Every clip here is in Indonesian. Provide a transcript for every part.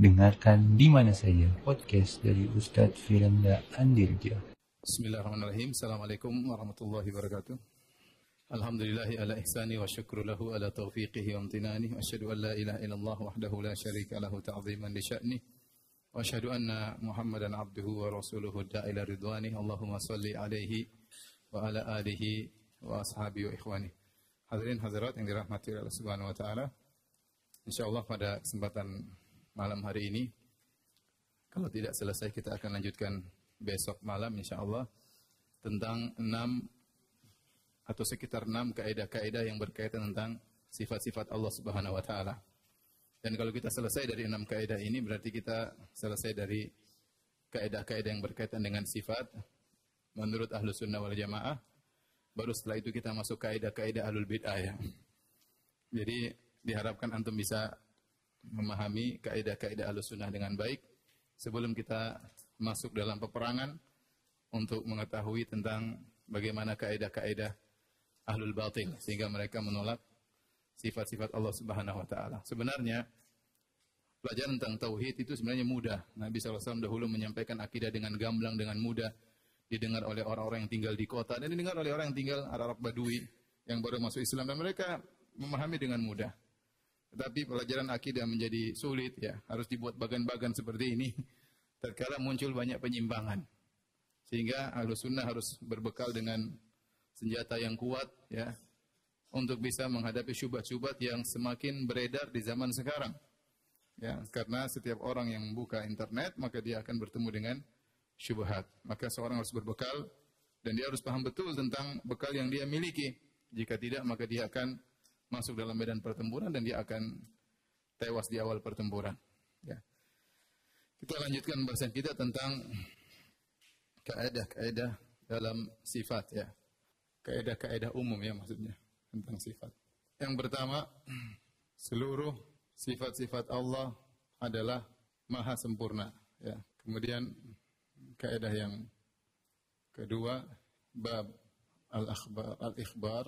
Dengarkan di mana saja podcast dari Ustadz Firanda Andirja. Bismillahirrahmanirrahim. Assalamualaikum warahmatullahi wabarakatuh. Alhamdulillahi ala ihsani wa syukru lahu ala taufiqihi wa amtinani. Wa asyhadu an la ilaha illallah wahdahu la syarika lahu ta'ziman li sya'ni. Wa asyhadu anna Muhammadan abduhu wa rasuluhu da'ila ridwani. Allahumma salli alaihi wa ala alihi wa ashabi wa ikhwani. Hadirin hadirat yang dirahmati Allah Subhanahu wa taala. Insyaallah pada kesempatan malam hari ini kalau tidak selesai kita akan lanjutkan besok malam insyaallah tentang enam atau sekitar enam kaidah-kaidah yang berkaitan tentang sifat-sifat Allah Subhanahu wa taala. Dan kalau kita selesai dari enam kaidah ini berarti kita selesai dari kaidah-kaidah yang berkaitan dengan sifat menurut ahlu sunnah wal jamaah. Baru setelah itu kita masuk kaidah-kaidah ahlul bid'ah ya. Jadi diharapkan antum bisa memahami kaidah-kaidah Ahlussunnah dengan baik sebelum kita masuk dalam peperangan untuk mengetahui tentang bagaimana kaidah-kaidah Ahlul Batil sehingga mereka menolak sifat-sifat Allah Subhanahu wa taala. Sebenarnya pelajaran tentang tauhid itu sebenarnya mudah. Nabi SAW dahulu menyampaikan akidah dengan gamblang dengan mudah didengar oleh orang-orang yang tinggal di kota dan didengar oleh orang yang tinggal Arab Badui yang baru masuk Islam dan mereka memahami dengan mudah. Tetapi pelajaran akidah menjadi sulit ya, harus dibuat bagan-bagan seperti ini. Terkala muncul banyak penyimpangan. Sehingga ahlu sunnah harus berbekal dengan senjata yang kuat ya, untuk bisa menghadapi syubhat-syubhat yang semakin beredar di zaman sekarang. Ya, karena setiap orang yang membuka internet maka dia akan bertemu dengan syubhat. Maka seorang harus berbekal dan dia harus paham betul tentang bekal yang dia miliki. Jika tidak maka dia akan masuk dalam medan pertempuran dan dia akan tewas di awal pertempuran. Ya. Kita lanjutkan bahasan kita tentang kaidah-kaidah dalam sifat ya. Kaidah-kaidah umum ya maksudnya tentang sifat. Yang pertama, seluruh sifat-sifat Allah adalah maha sempurna ya. Kemudian kaidah yang kedua bab al-akhbar al-ikhbar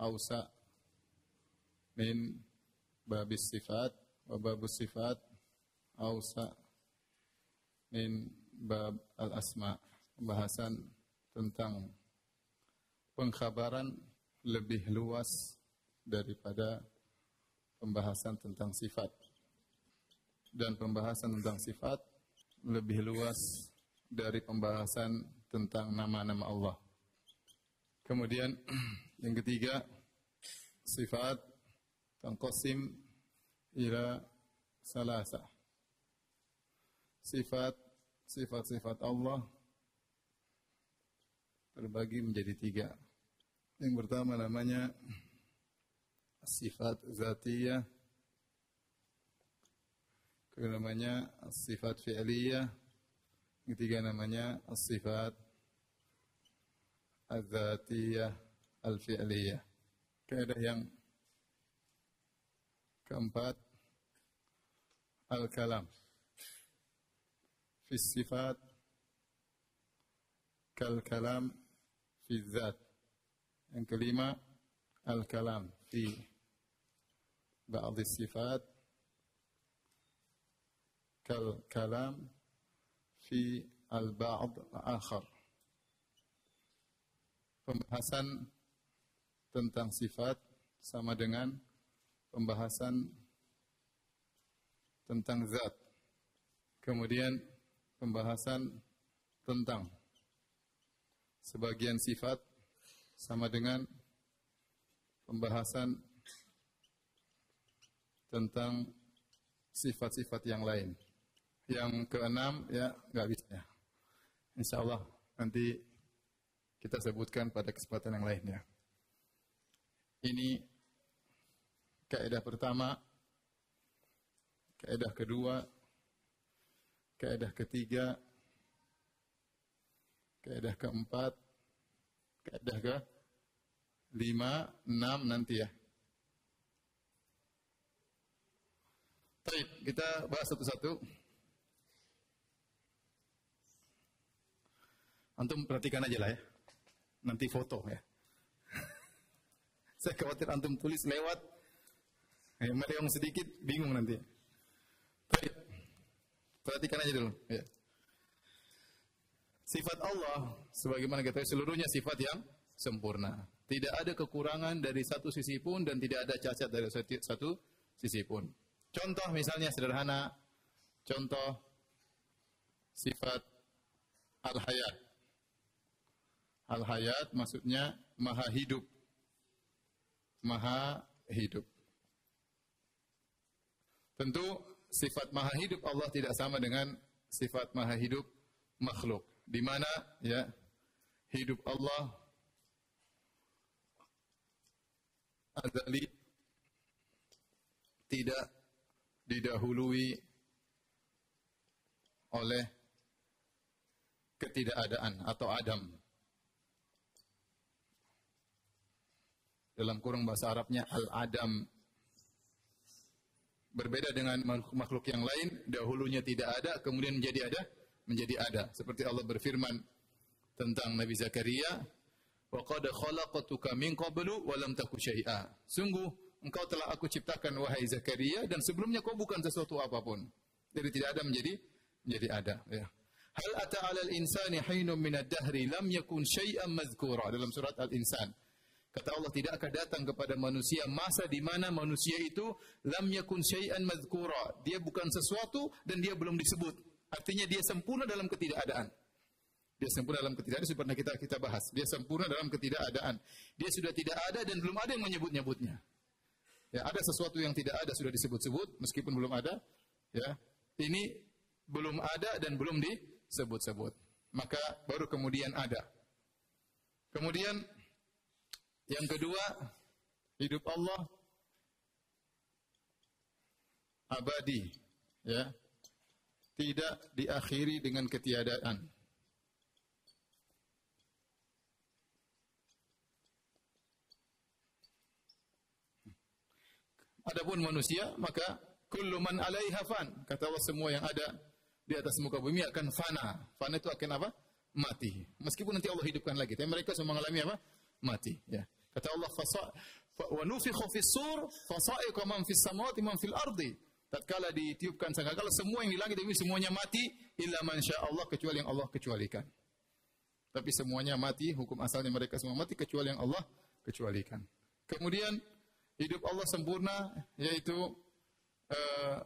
ausa min babis sifat wa babus sifat ausa min bab al asma pembahasan tentang pengkhabaran lebih luas daripada pembahasan tentang sifat dan pembahasan tentang sifat lebih luas dari pembahasan tentang nama-nama Allah. Kemudian yang ketiga sifat tanqasim ila salasa. Sifat sifat-sifat Allah terbagi menjadi tiga. Yang pertama namanya sifat zatiyah, kedua namanya sifat fi'liyah, ketiga namanya sifat azatiyah al-fi'liyah. Kaidah yang Keempat, al-kalam. Fi sifat kal-kalam fi zat. Yang kelima, al-kalam fi ba'd sifat kal-kalam fi al-ba'd akhar. Pembahasan tentang sifat sama dengan pembahasan tentang zat. Kemudian pembahasan tentang sebagian sifat sama dengan pembahasan tentang sifat-sifat yang lain. Yang keenam ya nggak bisa ya. Insya Allah nanti kita sebutkan pada kesempatan yang lainnya. Ini Kaidah pertama, kaidah kedua, kaidah ketiga, kaidah keempat, kaidah ke lima, enam nanti ya. Baik, kita bahas satu-satu. Antum perhatikan aja lah ya. Nanti foto ya. Saya khawatir antum tulis lewat Eh, yang sedikit bingung nanti. Baik. perhatikan aja dulu. Ya. Sifat Allah, sebagaimana kita tahu seluruhnya sifat yang sempurna. Tidak ada kekurangan dari satu sisi pun dan tidak ada cacat dari satu sisi pun. Contoh misalnya sederhana, contoh sifat al-hayat. Al-hayat maksudnya maha hidup. Maha hidup. Tentu sifat maha hidup Allah tidak sama dengan sifat maha hidup makhluk. Di mana ya hidup Allah azali tidak didahului oleh ketidakadaan atau adam. Dalam kurung bahasa Arabnya al-adam. Berbeda dengan makhluk yang lain, dahulunya tidak ada, kemudian menjadi ada, menjadi ada. Seperti Allah berfirman tentang Nabi Zakaria, wa qad khalaqtuka min qablu wa lam taku syai'a. Sungguh engkau telah aku ciptakan wahai Zakaria dan sebelumnya kau bukan sesuatu apa pun. Jadi tidak ada menjadi menjadi ada ya. Hal ata 'alal insani hinum min ad-dahri lam yakun syai'an madhkura dalam surat Al-Insan. Kata Allah tidak akan datang kepada manusia masa di mana manusia itu lam yakun syai'an madhkura. Dia bukan sesuatu dan dia belum disebut. Artinya dia sempurna dalam ketidakadaan. Dia sempurna dalam ketidakadaan seperti kita kita bahas. Dia sempurna dalam ketidakadaan. Dia sudah tidak ada dan belum ada yang menyebut-nyebutnya. Ya, ada sesuatu yang tidak ada sudah disebut-sebut meskipun belum ada. Ya, ini belum ada dan belum disebut-sebut. Maka baru kemudian ada. Kemudian yang kedua, hidup Allah abadi, ya. Tidak diakhiri dengan ketiadaan. Adapun manusia maka kullu man 'alaiha fan. Kata Allah semua yang ada di atas muka bumi akan fana. Fana itu akan apa? Mati. Meskipun nanti Allah hidupkan lagi, tapi mereka semua mengalami apa? Mati, ya. Kata Allah wa nufikha fis sur fasa'iqa man fis samawati man fil ardi. Tatkala ditiupkan sangkakala semua yang di langit ini semuanya mati illa man Allah kecuali yang Allah kecualikan. Tapi semuanya mati, hukum asalnya mereka semua mati kecuali yang Allah kecualikan. Kemudian hidup Allah sempurna yaitu uh,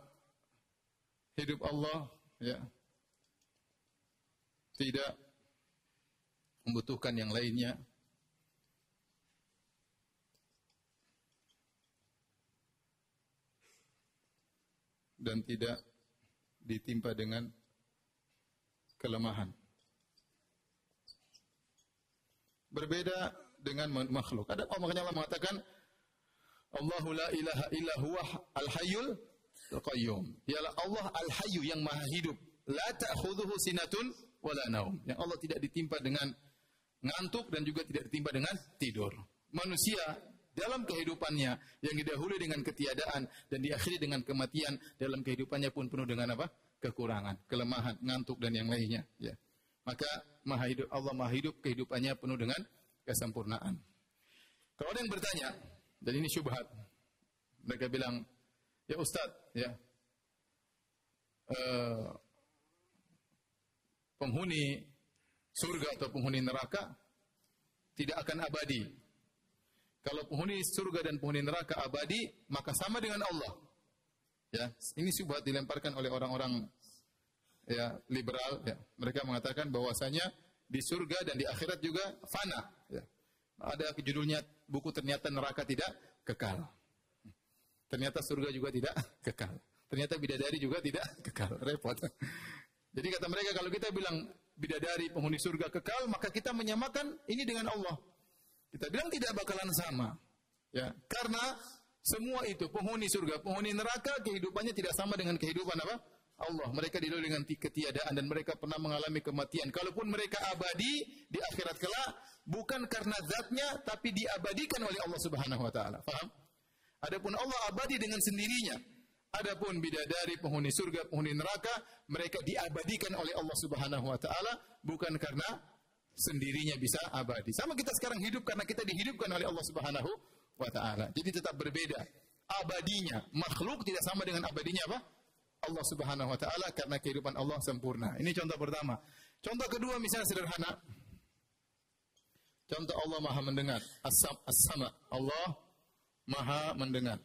hidup Allah ya tidak membutuhkan yang lainnya dan tidak ditimpa dengan kelemahan. Berbeda dengan makhluk. Ada Allah mengatakan Allahu la ilaha illa huwa al-hayyul qayyum. Ialah Allah al-hayyu yang maha hidup. La ta'khudhuhu sinatun wala naum. Yang Allah tidak ditimpa dengan ngantuk dan juga tidak ditimpa dengan tidur. Manusia dalam kehidupannya yang didahului dengan ketiadaan dan diakhiri dengan kematian dalam kehidupannya pun penuh dengan apa? kekurangan, kelemahan, ngantuk dan yang lainnya, ya. Maka maha hidup Allah maha hidup kehidupannya penuh dengan kesempurnaan. Kalau ada yang bertanya, dan ini syubhat. Mereka bilang, ya Ustaz, ya, uh, penghuni surga atau penghuni neraka tidak akan abadi. Kalau penghuni surga dan penghuni neraka abadi, maka sama dengan Allah. Ya, ini syubhat dilemparkan oleh orang-orang ya liberal. Ya. Mereka mengatakan bahwasanya di surga dan di akhirat juga fana. Ya. Ada judulnya buku ternyata neraka tidak kekal. Ternyata surga juga tidak kekal. Ternyata bidadari juga tidak kekal. Repot. Jadi kata mereka kalau kita bilang bidadari penghuni surga kekal, maka kita menyamakan ini dengan Allah. Kita bilang tidak bakalan sama. Ya, karena semua itu penghuni surga, penghuni neraka kehidupannya tidak sama dengan kehidupan apa? Allah. Mereka didahului dengan ketiadaan dan mereka pernah mengalami kematian. Kalaupun mereka abadi di akhirat kelak, bukan karena zatnya, tapi diabadikan oleh Allah Subhanahu Wa Taala. Faham? Adapun Allah abadi dengan sendirinya. Adapun bidadari penghuni surga, penghuni neraka, mereka diabadikan oleh Allah Subhanahu Wa Taala bukan karena sendirinya bisa abadi. Sama kita sekarang hidup karena kita dihidupkan oleh Allah Subhanahu Wa Taala. Jadi tetap berbeda. Abadinya makhluk tidak sama dengan abadinya apa? Allah Subhanahu wa taala karena kehidupan Allah sempurna. Ini contoh pertama. Contoh kedua misalnya sederhana. Contoh Allah Maha mendengar. As-sam as-sama. Allah Maha mendengar.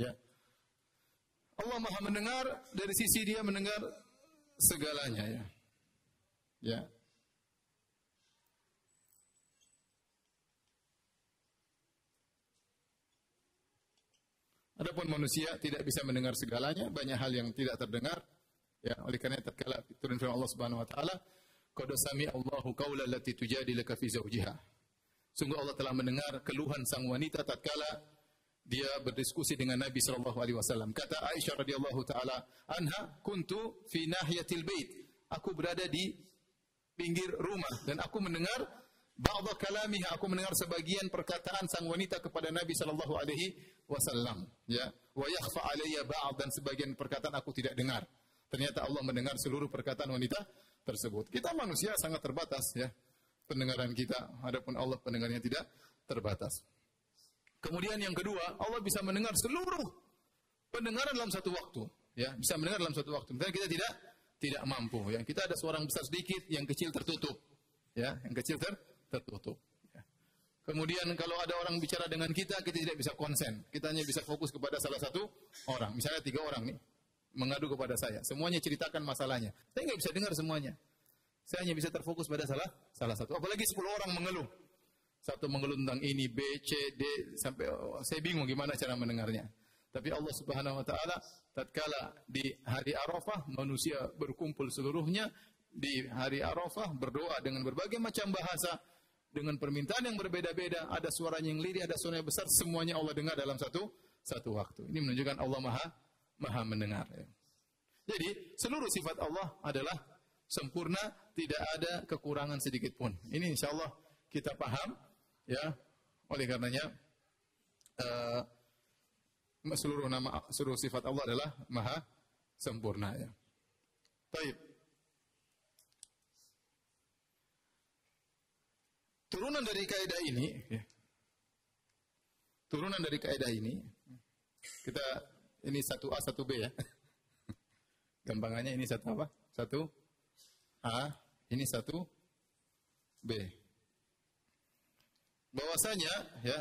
Ya. Allah Maha mendengar dari sisi Dia mendengar segalanya ya. Ya. Adapun manusia tidak bisa mendengar segalanya, banyak hal yang tidak terdengar. Ya, oleh karena tatkala turun firman Allah Subhanahu wa taala, "Qad sami Allahu qaula allati tujadilaka fi zawjiha." Sungguh Allah telah mendengar keluhan sang wanita tatkala dia berdiskusi dengan Nabi sallallahu alaihi wasallam. Kata Aisyah radhiyallahu taala anha, "Kuntu fi nahiyatil bait." Aku berada di pinggir rumah dan aku mendengar Ba'da kalamiha aku mendengar sebagian perkataan sang wanita kepada Nabi sallallahu alaihi wasallam, ya. Wa yakhfa alayya ba'd dan sebagian perkataan aku tidak dengar. Ternyata Allah mendengar seluruh perkataan wanita tersebut. Kita manusia sangat terbatas ya pendengaran kita, adapun Allah pendengarannya tidak terbatas. Kemudian yang kedua, Allah bisa mendengar seluruh pendengaran dalam satu waktu, ya, bisa mendengar dalam satu waktu. Misalnya kita tidak tidak mampu, ya. Kita ada suara besar sedikit, yang kecil tertutup. Ya, yang kecil ter tertutup. Ya. Kemudian kalau ada orang bicara dengan kita, kita tidak bisa konsen. Kita hanya bisa fokus kepada salah satu orang. Misalnya tiga orang nih, mengadu kepada saya. Semuanya ceritakan masalahnya. Saya nggak bisa dengar semuanya. Saya hanya bisa terfokus pada salah salah satu. Apalagi sepuluh orang mengeluh. Satu mengeluh tentang ini, B, C, D, sampai oh, saya bingung gimana cara mendengarnya. Tapi Allah Subhanahu wa taala tatkala di hari Arafah manusia berkumpul seluruhnya di hari Arafah berdoa dengan berbagai macam bahasa dengan permintaan yang berbeda-beda, ada suaranya yang lirih, ada suara yang besar, semuanya Allah dengar dalam satu satu waktu. Ini menunjukkan Allah Maha Maha mendengar. Jadi seluruh sifat Allah adalah sempurna, tidak ada kekurangan sedikit pun. Ini insya Allah kita paham, ya. Oleh karenanya uh, seluruh nama seluruh sifat Allah adalah Maha sempurna. Ya. Baik. Turunan dari kaidah ini, ya. turunan dari kaidah ini, kita ini satu A satu B ya. Gampangannya ini satu apa? Satu A, ini satu B. Bahwasanya ya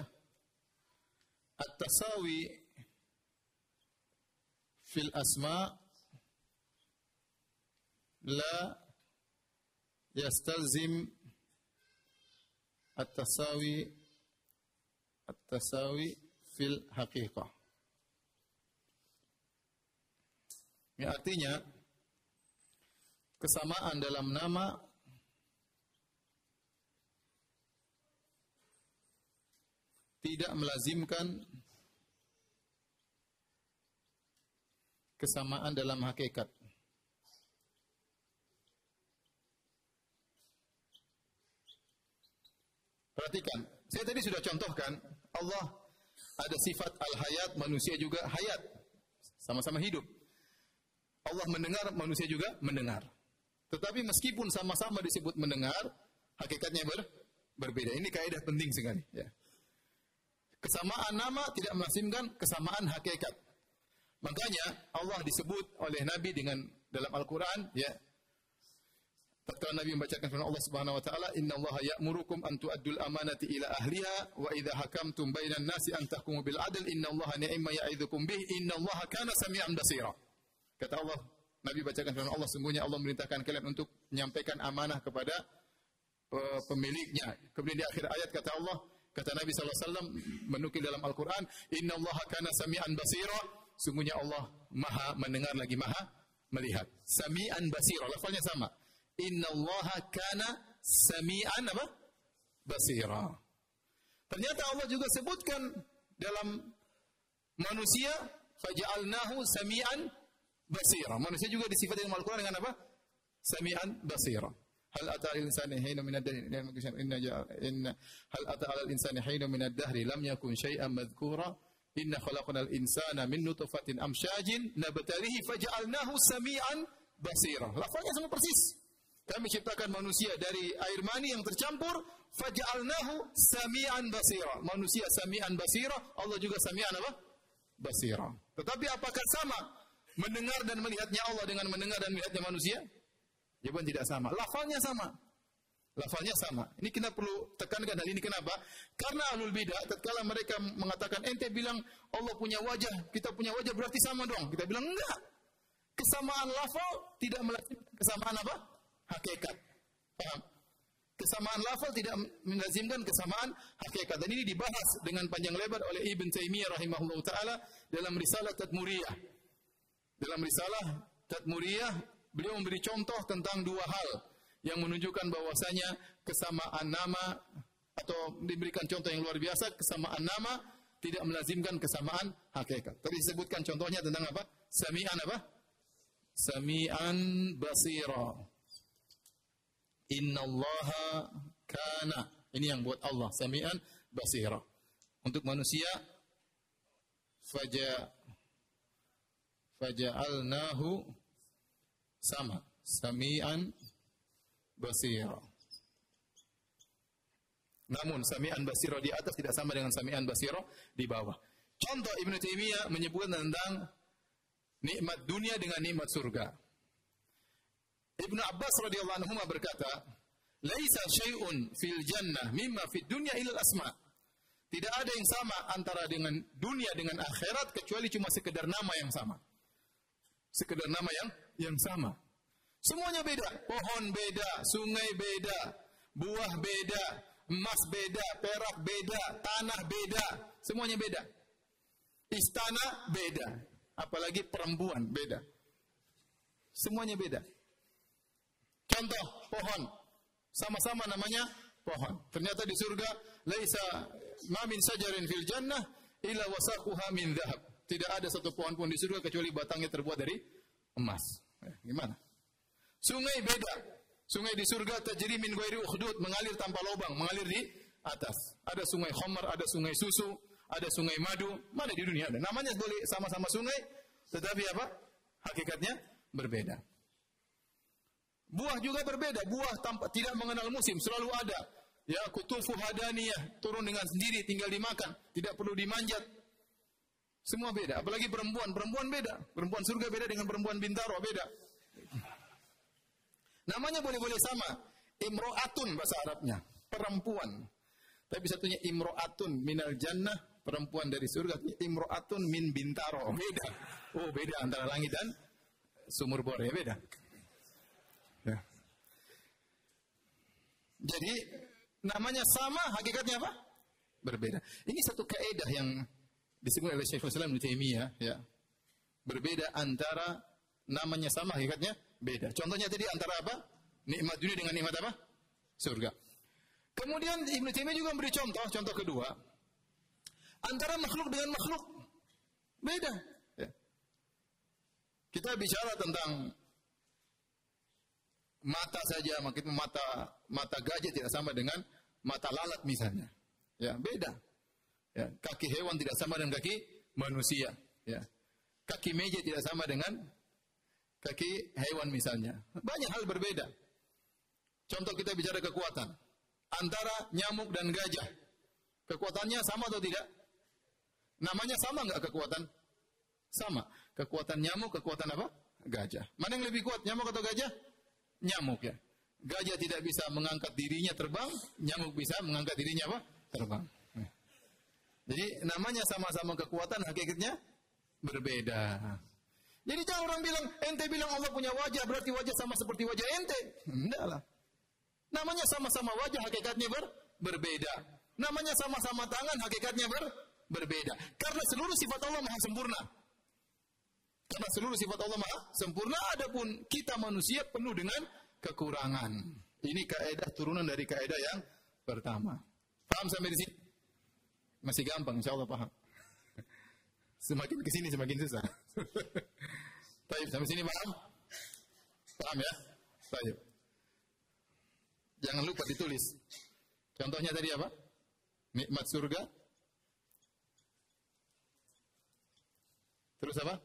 at-tasawi fil asma la yastalzim at-tasawi at-tasawi fil haqiqah. Ini artinya kesamaan dalam nama tidak melazimkan kesamaan dalam hakikat. Perhatikan, saya tadi sudah contohkan Allah ada sifat al-hayat, manusia juga hayat. Sama-sama hidup. Allah mendengar, manusia juga mendengar. Tetapi meskipun sama-sama disebut mendengar, hakikatnya ber, berbeda. Ini kaidah penting sekali. Ya. Kesamaan nama tidak melazimkan kesamaan hakikat. Makanya Allah disebut oleh Nabi dengan dalam Al-Quran, ya, Tatkala Nabi membacakan firman Allah Subhanahu wa taala, "Innallaha ya'murukum an tu'addul amanati ila ahliha wa idza hakamtum bainan nasi an tahkumu bil adl innallaha ni'ma ya'idzukum bih innallaha kana samian basira." Kata Allah, Nabi bacakan firman Allah, sungguhnya Allah memerintahkan kalian untuk menyampaikan amanah kepada uh, pemiliknya. Kemudian di akhir ayat kata Allah, kata Nabi SAW menukil dalam Al-Quran, innallaha kana samian basira. Sungguhnya Allah maha mendengar lagi maha melihat. Samian basira, lafalnya sama. Inna Allah kana sami'an apa? Basira. Ternyata Allah juga sebutkan dalam manusia faja'alnahu sami'an basira. Manusia juga disifati dalam Al-Quran dengan apa? Sami'an basira. Hal ata al insani hina min ad-dahr inna hal ata al insani hina min ad-dahr lam yakun syai'an madhkura inna khalaqna al insana min nutfatin amsyajin nabtalihi sami'an basira. Sama persis. Kami ciptakan manusia dari air mani yang tercampur, faj'alnahu sami'an basira. Manusia sami'an basira, Allah juga sami'an apa? basira. Tetapi apakah sama mendengar dan melihatnya Allah dengan mendengar dan melihatnya manusia? Jawaban tidak sama. Lafalnya sama. Lafalnya sama. Ini kita perlu tekankan hal ini kenapa? Karena alul bidah tatkala mereka mengatakan ente bilang Allah punya wajah, kita punya wajah berarti sama dong. Kita bilang enggak. Kesamaan lafal tidak melazimkan kesamaan apa? Hakikat. Paham? Kesamaan lafal tidak melazimkan kesamaan hakikat. Dan ini dibahas dengan panjang lebar oleh Ibn Taimiyah rahimahullah taala dalam risalah Tadmuriyah. Dalam risalah Tadmuriyah beliau memberi contoh tentang dua hal yang menunjukkan bahwasanya kesamaan nama atau diberikan contoh yang luar biasa kesamaan nama tidak melazimkan kesamaan hakikat. Tadi disebutkan contohnya tentang apa? Sami'an apa? Sami'an basira. Inna Allah kana. Ini yang buat Allah. Sami'an basira. Untuk manusia faja faja'alnahu sama. Sami'an basira. Namun sami'an basira di atas tidak sama dengan sami'an basira di bawah. Contoh Ibnu Taimiyah menyebutkan tentang nikmat dunia dengan nikmat surga. Ibnu Abbas radhiyallahu anhu berkata, "Laisa syai'un fil jannah mimma fid dunya illa asma." Tidak ada yang sama antara dengan dunia dengan akhirat kecuali cuma sekedar nama yang sama. Sekedar nama yang yang sama. Semuanya beda. Pohon beda, sungai beda, buah beda, emas beda, perak beda, tanah beda. Semuanya beda. Istana beda. Apalagi perempuan beda. Semuanya beda. Contoh pohon. Sama-sama namanya pohon. Ternyata di surga laisa ma min sajarin fil jannah illa wasaquha min dhahab. Tidak ada satu pohon pun di surga kecuali batangnya terbuat dari emas. Eh, gimana? Sungai beda. Sungai di surga tajri min ghairi ukhdud, mengalir tanpa lubang, mengalir di atas. Ada sungai khamar, ada sungai susu, ada sungai madu. Mana di dunia ada? Namanya boleh sama-sama sungai, tetapi apa? Hakikatnya berbeda. Buah juga berbeda. Buah tanpa tidak mengenal musim, selalu ada. Ya, kutufu hadaniyah, turun dengan sendiri, tinggal dimakan, tidak perlu dimanjat. Semua beda. Apalagi perempuan, perempuan beda. Perempuan surga beda dengan perempuan bintaro, beda. Namanya boleh-boleh sama. Imro'atun bahasa Arabnya. Perempuan. Tapi satunya imro'atun minal jannah. Perempuan dari surga. Imro'atun min bintaro. Beda. Oh beda antara langit dan sumur bor ya beda. Ya. Jadi namanya sama, hakikatnya apa? Berbeda. Ini satu kaidah yang disebut oleh Syekhul Islam Ibnu Taimiyah ya. Berbeda antara namanya sama, hakikatnya beda. Contohnya tadi antara apa? Nikmat dunia dengan nikmat apa? Surga. Kemudian Ibnu Taimiyah juga memberi contoh, contoh kedua. Antara makhluk dengan makhluk beda. Ya. Kita bicara tentang mata saja, maksudnya mata mata gajah tidak sama dengan mata lalat misalnya. Ya, beda. Ya, kaki hewan tidak sama dengan kaki manusia. Ya. Kaki meja tidak sama dengan kaki hewan misalnya. Banyak hal berbeda. Contoh kita bicara kekuatan. Antara nyamuk dan gajah. Kekuatannya sama atau tidak? Namanya sama nggak kekuatan? Sama. Kekuatan nyamuk, kekuatan apa? Gajah. Mana yang lebih kuat, nyamuk atau gajah? Nyamuk ya. Gajah tidak bisa mengangkat dirinya terbang, nyamuk bisa mengangkat dirinya apa? Terbang. Jadi namanya sama-sama kekuatan, hakikatnya berbeda. Jadi jangan orang bilang, ente bilang Allah punya wajah, berarti wajah sama seperti wajah ente. Enggak lah. Namanya sama-sama wajah, hakikatnya ber berbeda. Namanya sama-sama tangan, hakikatnya ber berbeda. Karena seluruh sifat Allah maha sempurna. Karena seluruh sifat Allah maha sempurna, adapun kita manusia penuh dengan kekurangan. Ini kaidah turunan dari kaidah yang pertama. Paham sampai di sini? Masih gampang, insya Allah paham. Semakin ke sini semakin susah. Baik, sampai sini paham? Paham ya? Baik. Jangan lupa ditulis. Contohnya tadi apa? Nikmat surga. Terus apa?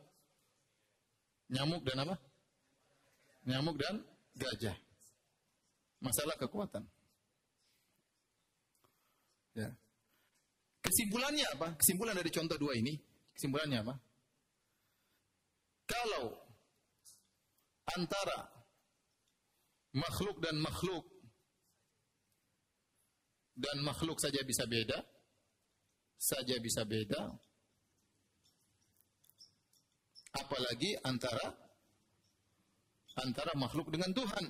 Nyamuk dan apa? Nyamuk dan gajah. Masalah kekuatan. Ya. Kesimpulannya apa? Kesimpulan dari contoh dua ini, Kesimpulannya apa? Kalau antara makhluk dan makhluk dan makhluk saja bisa beda, saja bisa beda, apalagi antara antara makhluk dengan Tuhan.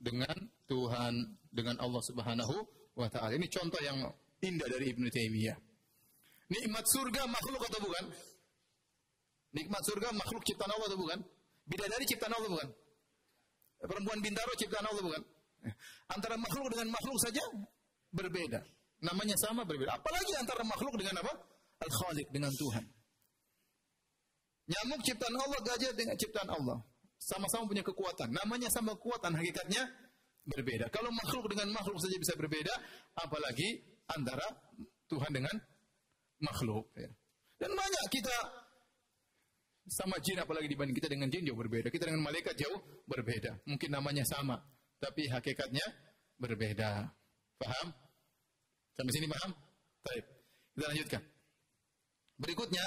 Dengan Tuhan, dengan Allah Subhanahu wa taala. Ini contoh yang indah dari Ibnu Taimiyah. Nikmat surga makhluk atau bukan? Nikmat surga makhluk ciptaan Allah atau bukan? Bidadari ciptaan Allah bukan? Perempuan bintaro ciptaan Allah bukan? Antara makhluk dengan makhluk saja berbeda. Namanya sama berbeda. Apalagi antara makhluk dengan apa? Al-Khaliq dengan Tuhan. Nyamuk ciptaan Allah, gajah dengan ciptaan Allah. Sama-sama punya kekuatan. Namanya sama kekuatan, hakikatnya berbeda. Kalau makhluk dengan makhluk saja bisa berbeda, apalagi antara Tuhan dengan makhluk. Ya. Dan banyak kita sama jin apalagi dibanding kita dengan jin jauh berbeda. Kita dengan malaikat jauh berbeda. Mungkin namanya sama, tapi hakikatnya berbeda. Paham? Sampai sini paham? Baik. Kita lanjutkan. Berikutnya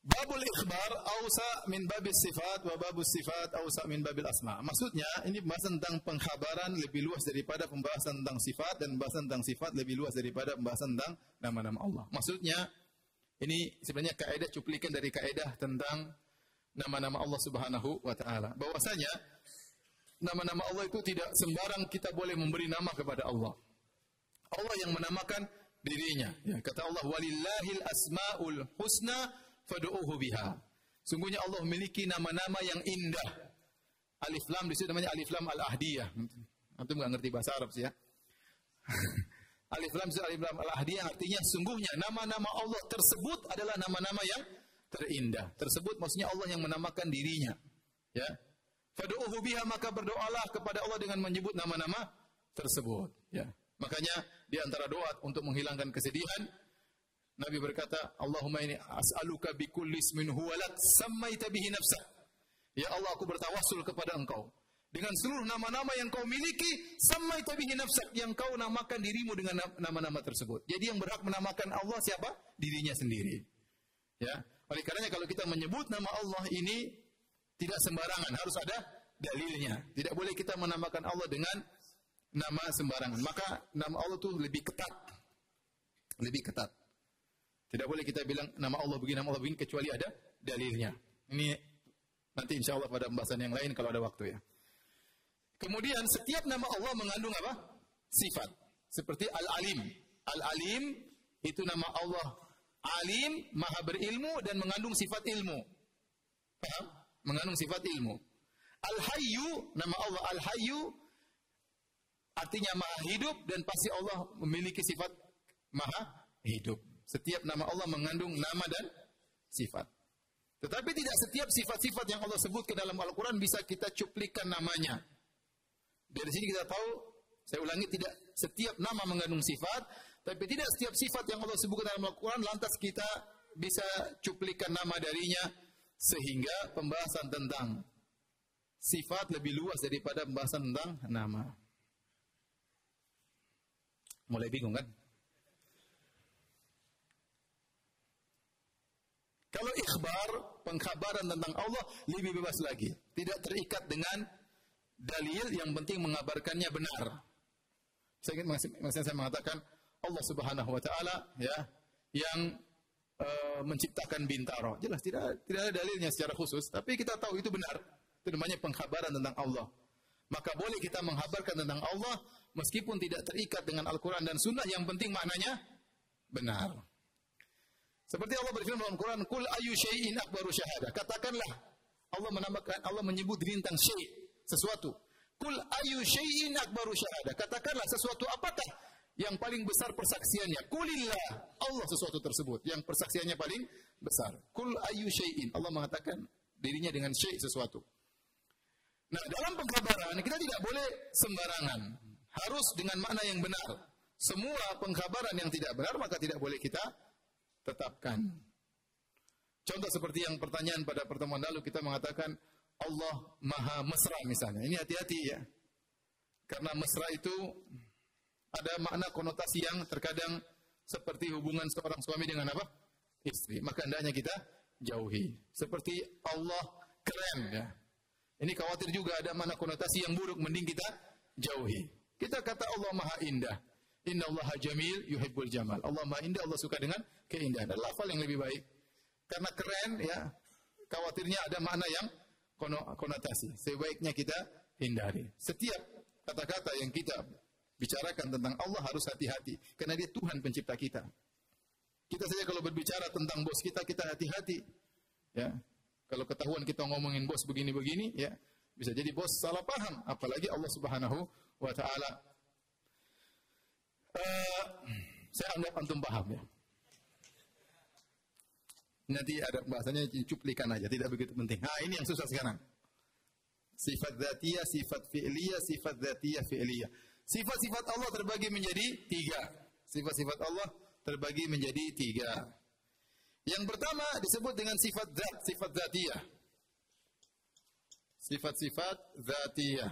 Babul ikhbar ausa min babis sifat wa sifat ausa min babil asma. Maksudnya ini pembahasan tentang pengkhabaran lebih luas daripada pembahasan tentang sifat dan pembahasan tentang sifat lebih luas daripada pembahasan tentang nama-nama Allah. Maksudnya ini sebenarnya kaidah cuplikan dari kaidah tentang nama-nama Allah Subhanahu wa taala. Bahwasanya nama-nama Allah itu tidak sembarang kita boleh memberi nama kepada Allah. Allah yang menamakan dirinya. Ya, kata Allah walillahil asmaul husna fad'uhu biha. Sungguhnya Allah memiliki nama-nama yang indah. Alif lam di situ namanya alif lam al-ahdiyah. Antum enggak ngerti bahasa Arab sih ya. alif lam alif lam al-ahdiyah artinya sungguhnya nama-nama Allah tersebut adalah nama-nama yang terindah. Tersebut maksudnya Allah yang menamakan dirinya. Ya. Fad'uhu biha maka berdoalah kepada Allah dengan menyebut nama-nama tersebut. Ya. Makanya di antara doa untuk menghilangkan kesedihan Nabi berkata, Allahumma ini as'aluka bi kulli ismin huwa lak sammaita bihi nafsa. Ya Allah, aku bertawassul kepada Engkau dengan seluruh nama-nama yang kau miliki sammaita bihi nafsa yang kau namakan dirimu dengan nama-nama tersebut. Jadi yang berhak menamakan Allah siapa? Dirinya sendiri. Ya. Oleh karenanya kalau kita menyebut nama Allah ini tidak sembarangan, harus ada dalilnya. Tidak boleh kita menamakan Allah dengan nama sembarangan. Maka nama Allah itu lebih ketat. Lebih ketat. Tidak boleh kita bilang nama Allah begini, nama Allah begini, kecuali ada dalilnya. Ini nanti insya Allah pada pembahasan yang lain kalau ada waktu ya. Kemudian setiap nama Allah mengandung apa? Sifat. Seperti Al-Alim. Al-Alim itu nama Allah. Alim, maha berilmu dan mengandung sifat ilmu. Paham? Mengandung sifat ilmu. Al-Hayyu, nama Allah Al-Hayyu artinya maha hidup dan pasti Allah memiliki sifat maha hidup. Setiap nama Allah mengandung nama dan sifat. Tetapi tidak setiap sifat-sifat yang Allah sebut ke dalam Al-Quran bisa kita cuplikan namanya. Dari sini kita tahu, saya ulangi, tidak setiap nama mengandung sifat, tapi tidak setiap sifat yang Allah sebutkan dalam Al-Quran, lantas kita bisa cuplikan nama darinya, sehingga pembahasan tentang sifat lebih luas daripada pembahasan tentang nama. Mulai bingung kan? Kalau ikhbar, pengkhabaran tentang Allah lebih bebas lagi. Tidak terikat dengan dalil yang penting mengabarkannya benar. Saya ingin maksudnya saya mengatakan Allah Subhanahu wa taala ya yang uh, menciptakan bintaro. Jelas tidak tidak ada dalilnya secara khusus, tapi kita tahu itu benar. Itu namanya pengkhabaran tentang Allah. Maka boleh kita menghabarkan tentang Allah meskipun tidak terikat dengan Al-Qur'an dan Sunnah yang penting maknanya benar. Seperti Allah berfirman dalam Quran, "Kul ayu syai'in akbaru syahada." Katakanlah Allah menamakan Allah menyebut rintang syai' sesuatu. Kul ayu syai'in akbaru syahada. Katakanlah sesuatu apakah yang paling besar persaksiannya? Kulillah. Allah sesuatu tersebut yang persaksiannya paling besar. Kul ayu syai'in. Allah mengatakan dirinya dengan syai' sesuatu. Nah, dalam pengkabaran kita tidak boleh sembarangan. Harus dengan makna yang benar. Semua pengkabaran yang tidak benar maka tidak boleh kita tetapkan. Contoh seperti yang pertanyaan pada pertemuan lalu kita mengatakan Allah Maha Mesra misalnya. Ini hati-hati ya. Karena mesra itu ada makna konotasi yang terkadang seperti hubungan seorang suami dengan apa? Istri. Maka hendaknya kita jauhi. Seperti Allah keren ya. Ini khawatir juga ada mana konotasi yang buruk mending kita jauhi. Kita kata Allah Maha Indah. Inna Allah jamil yuhibbul jamal. Allah Maha Indah, Allah suka dengan keindahan. Dan lafal yang lebih baik. Karena keren ya, khawatirnya ada makna yang konotasi. Sebaiknya kita hindari. Setiap kata-kata yang kita bicarakan tentang Allah harus hati-hati. Karena dia Tuhan pencipta kita. Kita saja kalau berbicara tentang bos kita, kita hati-hati. Ya, kalau ketahuan kita ngomongin bos begini-begini, ya bisa jadi bos salah paham. Apalagi Allah Subhanahu wa Ta'ala. Uh, saya anggap antum paham ya. Nanti ada bahasanya cuplikan aja, tidak begitu penting. Nah, ini yang susah sekarang. Sifat zatiyah, sifat fi'liyah, sifat zatiyah, fi'liyah. Sifat-sifat Allah terbagi menjadi tiga. Sifat-sifat Allah terbagi menjadi tiga. Yang pertama disebut dengan sifat zat, sifat zatiyah. Sifat-sifat zatiyah.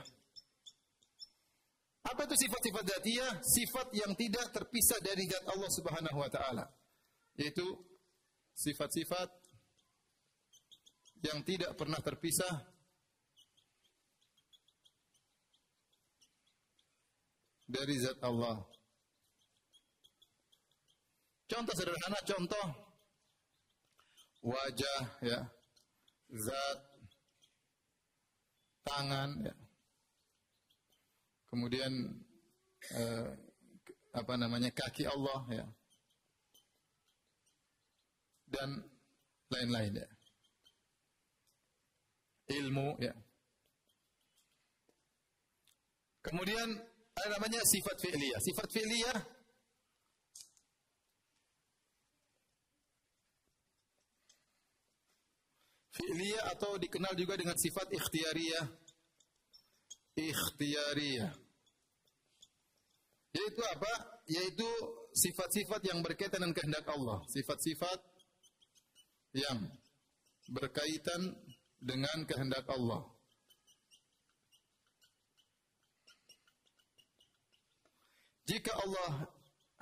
Apa itu sifat-sifat zatiyah? Sifat yang tidak terpisah dari zat Allah Subhanahu wa taala. Yaitu sifat-sifat yang tidak pernah terpisah dari zat Allah. Contoh sederhana, contoh wajah, ya, zat, tangan, ya. Kemudian eh, apa namanya kaki Allah, ya, dan lain-lain, ya. Ilmu, ya. Kemudian ada namanya sifat fi'liyah. Sifat fi'liyah fi'liyah atau dikenal juga dengan sifat ikhtiyariyah. Ikhtiyariyah. Yaitu apa? Yaitu sifat-sifat yang berkaitan dengan kehendak Allah. Sifat-sifat yang berkaitan dengan kehendak Allah. Jika Allah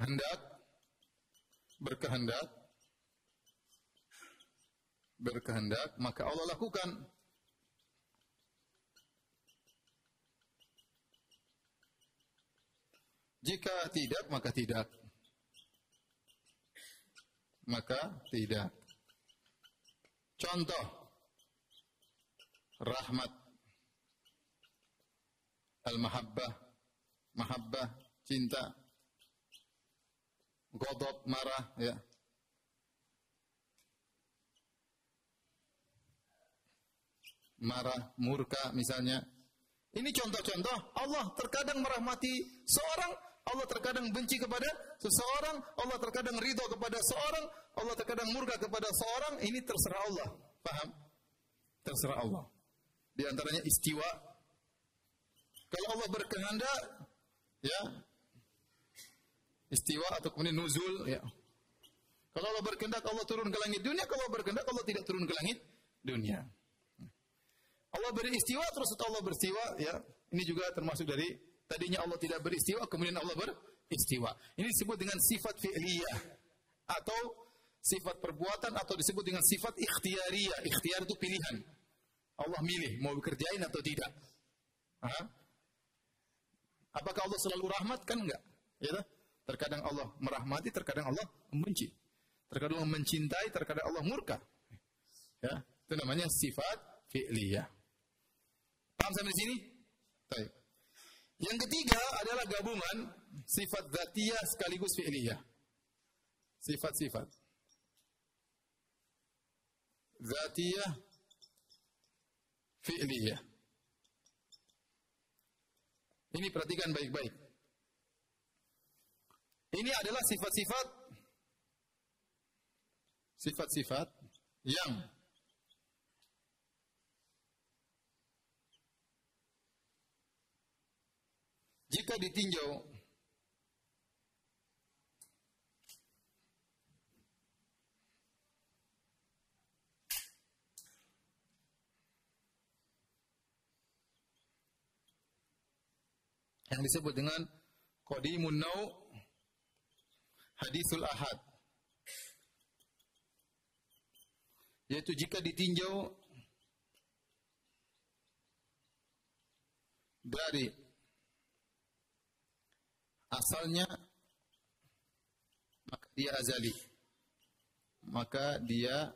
hendak berkehendak berkehendak, maka Allah lakukan. Jika tidak, maka tidak. Maka tidak. Contoh rahmat al-mahabbah mahabbah cinta godop marah ya marah, murka misalnya. Ini contoh-contoh Allah terkadang merahmati seorang, Allah terkadang benci kepada seseorang, Allah terkadang ridho kepada seorang, Allah terkadang murka kepada seorang, ini terserah Allah. Paham? Terserah Allah. Di antaranya istiwa. Kalau Allah berkehendak, ya, istiwa atau kemudian nuzul, ya. Kalau Allah berkehendak Allah turun ke langit dunia, kalau Allah berkehendak Allah tidak turun ke langit dunia. Allah beristiwa terus Allah beristiwa ya. Ini juga termasuk dari tadinya Allah tidak beristiwa kemudian Allah beristiwa. Ini disebut dengan sifat fi'liyah atau sifat perbuatan atau disebut dengan sifat ikhtiariyah. Ikhtiar itu pilihan. Allah milih mau bekerjain atau tidak. Aha. Apakah Allah selalu rahmat? Kan enggak. Ya, terkadang Allah merahmati, terkadang Allah membenci. Terkadang Allah mencintai, terkadang Allah murka. Ya, itu namanya sifat fi'liyah. Paham sampai di sini? Baik. Yang ketiga adalah gabungan sifat zatiyah sekaligus fi'liyah. Sifat-sifat. Zatiyah fi'liyah. Ini perhatikan baik-baik. Ini adalah sifat-sifat sifat-sifat yang Jika ditinjau yang disebut dengan qadimun nau hadisul ahad. Yaitu jika ditinjau dari asalnya maka dia azali. Maka dia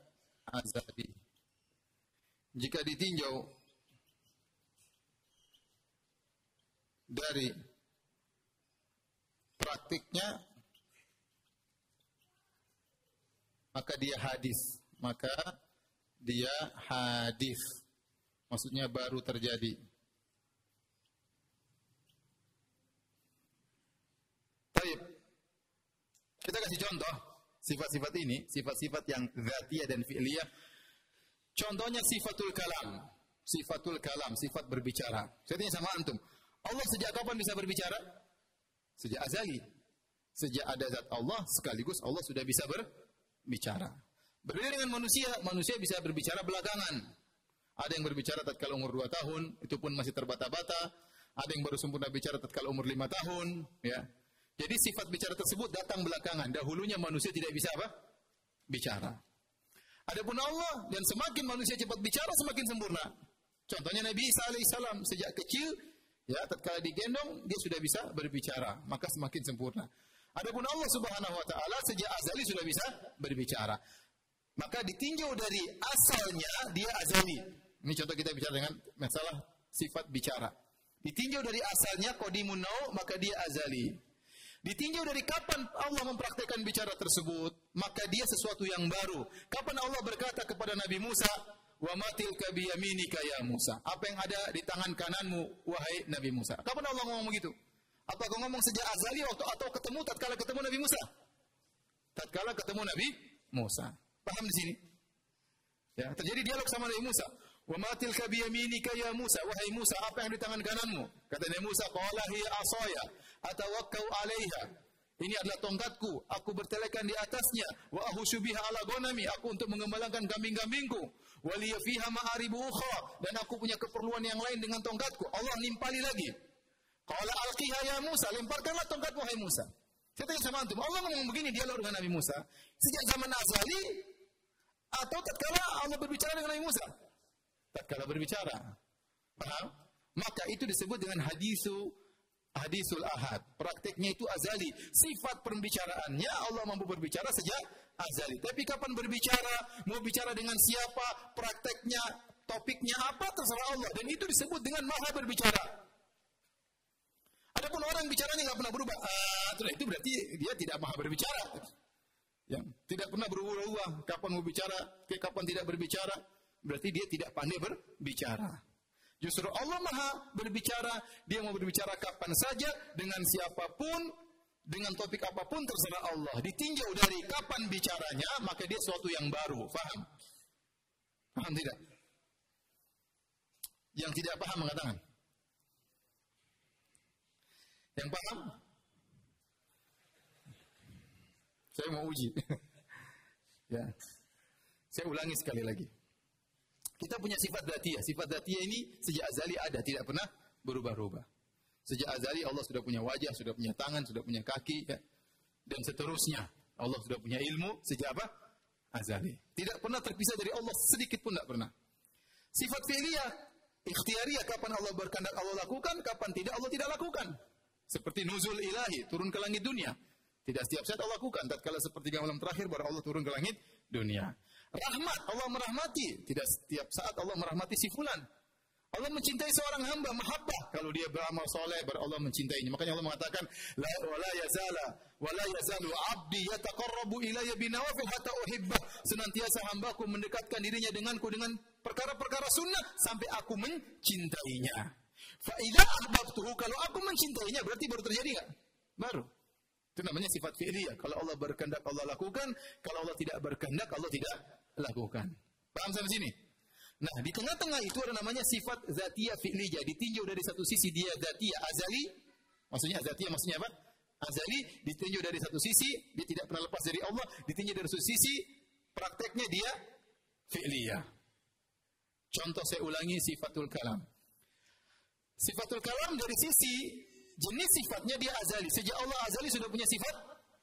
azali. Jika ditinjau dari praktiknya maka dia hadis. Maka dia hadis. Maksudnya baru terjadi Baik. Kita kasih contoh sifat-sifat ini, sifat-sifat yang zatiyah dan fi'liyah. Contohnya sifatul kalam. Sifatul kalam, sifat berbicara. Saya tanya sama antum. Allah sejak kapan bisa berbicara? Sejak azali. Sejak ada zat Allah, sekaligus Allah sudah bisa berbicara. Berbeda dengan manusia, manusia bisa berbicara belakangan. Ada yang berbicara tatkala umur 2 tahun, itu pun masih terbata-bata. Ada yang baru sempurna bicara tatkala umur 5 tahun, ya. Jadi sifat bicara tersebut datang belakangan. Dahulunya manusia tidak bisa apa? Bicara. Adapun Allah dan semakin manusia cepat bicara semakin sempurna. Contohnya Nabi Isa alaihissalam sejak kecil ya tatkala digendong dia sudah bisa berbicara, maka semakin sempurna. Adapun Allah Subhanahu wa taala sejak azali sudah bisa berbicara. Maka ditinjau dari asalnya dia azali. Ini contoh kita bicara dengan masalah sifat bicara. Ditinjau dari asalnya qadimun maka dia azali. Ditinjau dari kapan Allah mempraktekkan bicara tersebut, maka dia sesuatu yang baru. Kapan Allah berkata kepada Nabi Musa, "Wa matil kabiyaminika ya Musa." Apa yang ada di tangan kananmu wahai Nabi Musa? Kapan Allah ngomong begitu? Apa kau ngomong sejak azali waktu atau ketemu tatkala ketemu Nabi Musa? Tatkala ketemu Nabi Musa. Paham di sini? Ya, terjadi dialog sama Nabi Musa. Wa matil kabiyaminika ya Musa, wahai Musa, apa yang di tangan kananmu? Kata Nabi Musa, qala hiya asaya atawakkau 'alaiha. Ini adalah tongkatku, aku bertelekan di atasnya. Wa ahusyu biha ala ghanami, aku untuk mengembalakan kambing-kambingku. Wa liya fiha ma'aribu ukhra, dan aku punya keperluan yang lain dengan tongkatku. Allah nimpali lagi. Qala alqiha ya Musa, lemparkanlah tongkatmu hai Musa. Saya tanya sama antum, Allah ngomong begini dialog dengan Nabi Musa sejak zaman azali atau tatkala Allah berbicara dengan Nabi Musa? Tatkala berbicara. Paham? Maka itu disebut dengan hadisu hadisul ahad. Prakteknya itu azali. Sifat pembicaraannya Allah mampu berbicara sejak azali. Tapi kapan berbicara, mau bicara dengan siapa, prakteknya, topiknya apa terserah Allah. Dan itu disebut dengan maha berbicara. Adapun orang bicaranya nggak pernah berubah, ah, itu berarti dia tidak maha berbicara. Yang tidak pernah berubah-ubah. Kapan mau bicara, kapan tidak berbicara, berarti dia tidak pandai berbicara. Justru Allah Maha berbicara, dia mau berbicara kapan saja dengan siapa pun, dengan topik apa pun terserah Allah. Ditinjau dari kapan bicaranya, maka dia sesuatu yang baru. Faham? Paham tidak? Yang tidak paham mengatakan. Yang paham? Saya mau uji. ya. Saya ulangi sekali lagi. Kita punya sifat datiyah. Sifat datiyah ini sejak azali ada, tidak pernah berubah-ubah. Sejak azali Allah sudah punya wajah, sudah punya tangan, sudah punya kaki, ya. dan seterusnya. Allah sudah punya ilmu sejak apa? Azali. Tidak pernah terpisah dari Allah sedikit pun tidak pernah. Sifat fi'liyah, ikhtiariyah kapan Allah berkehendak Allah lakukan, kapan tidak Allah tidak lakukan. Seperti nuzul ilahi, turun ke langit dunia. Tidak setiap saat Allah lakukan. Tatkala seperti malam terakhir baru Allah turun ke langit dunia. Rahmat, Allah merahmati. Tidak setiap saat Allah merahmati si fulan. Allah mencintai seorang hamba, mahabbah. Kalau dia beramal soleh, Allah mencintainya. Makanya Allah mengatakan, la wala yazala, wala yazalu abdi yataqarrabu ilayya binawafil hatta uhibbah. Senantiasa hambaku mendekatkan dirinya denganku dengan perkara-perkara sunnah sampai aku mencintainya. Fa idza ahbabtuhu kalau aku mencintainya berarti baru terjadi enggak? Baru. Itu namanya sifat fi'liyah. Kalau Allah berkehendak Allah lakukan, kalau Allah tidak berkehendak Allah tidak lakukan. Paham sampai sini? Nah, di tengah-tengah itu ada namanya sifat zatiyah fi'liyah. Ditinjau dari satu sisi dia zatiyah azali. Maksudnya zatiyah maksudnya apa? Azali ditinjau dari satu sisi, dia tidak pernah lepas dari Allah. Ditinjau dari satu sisi, prakteknya dia fi'liyah. Contoh saya ulangi sifatul kalam. Sifatul kalam dari sisi jenis sifatnya dia azali. Sejak Allah azali sudah punya sifat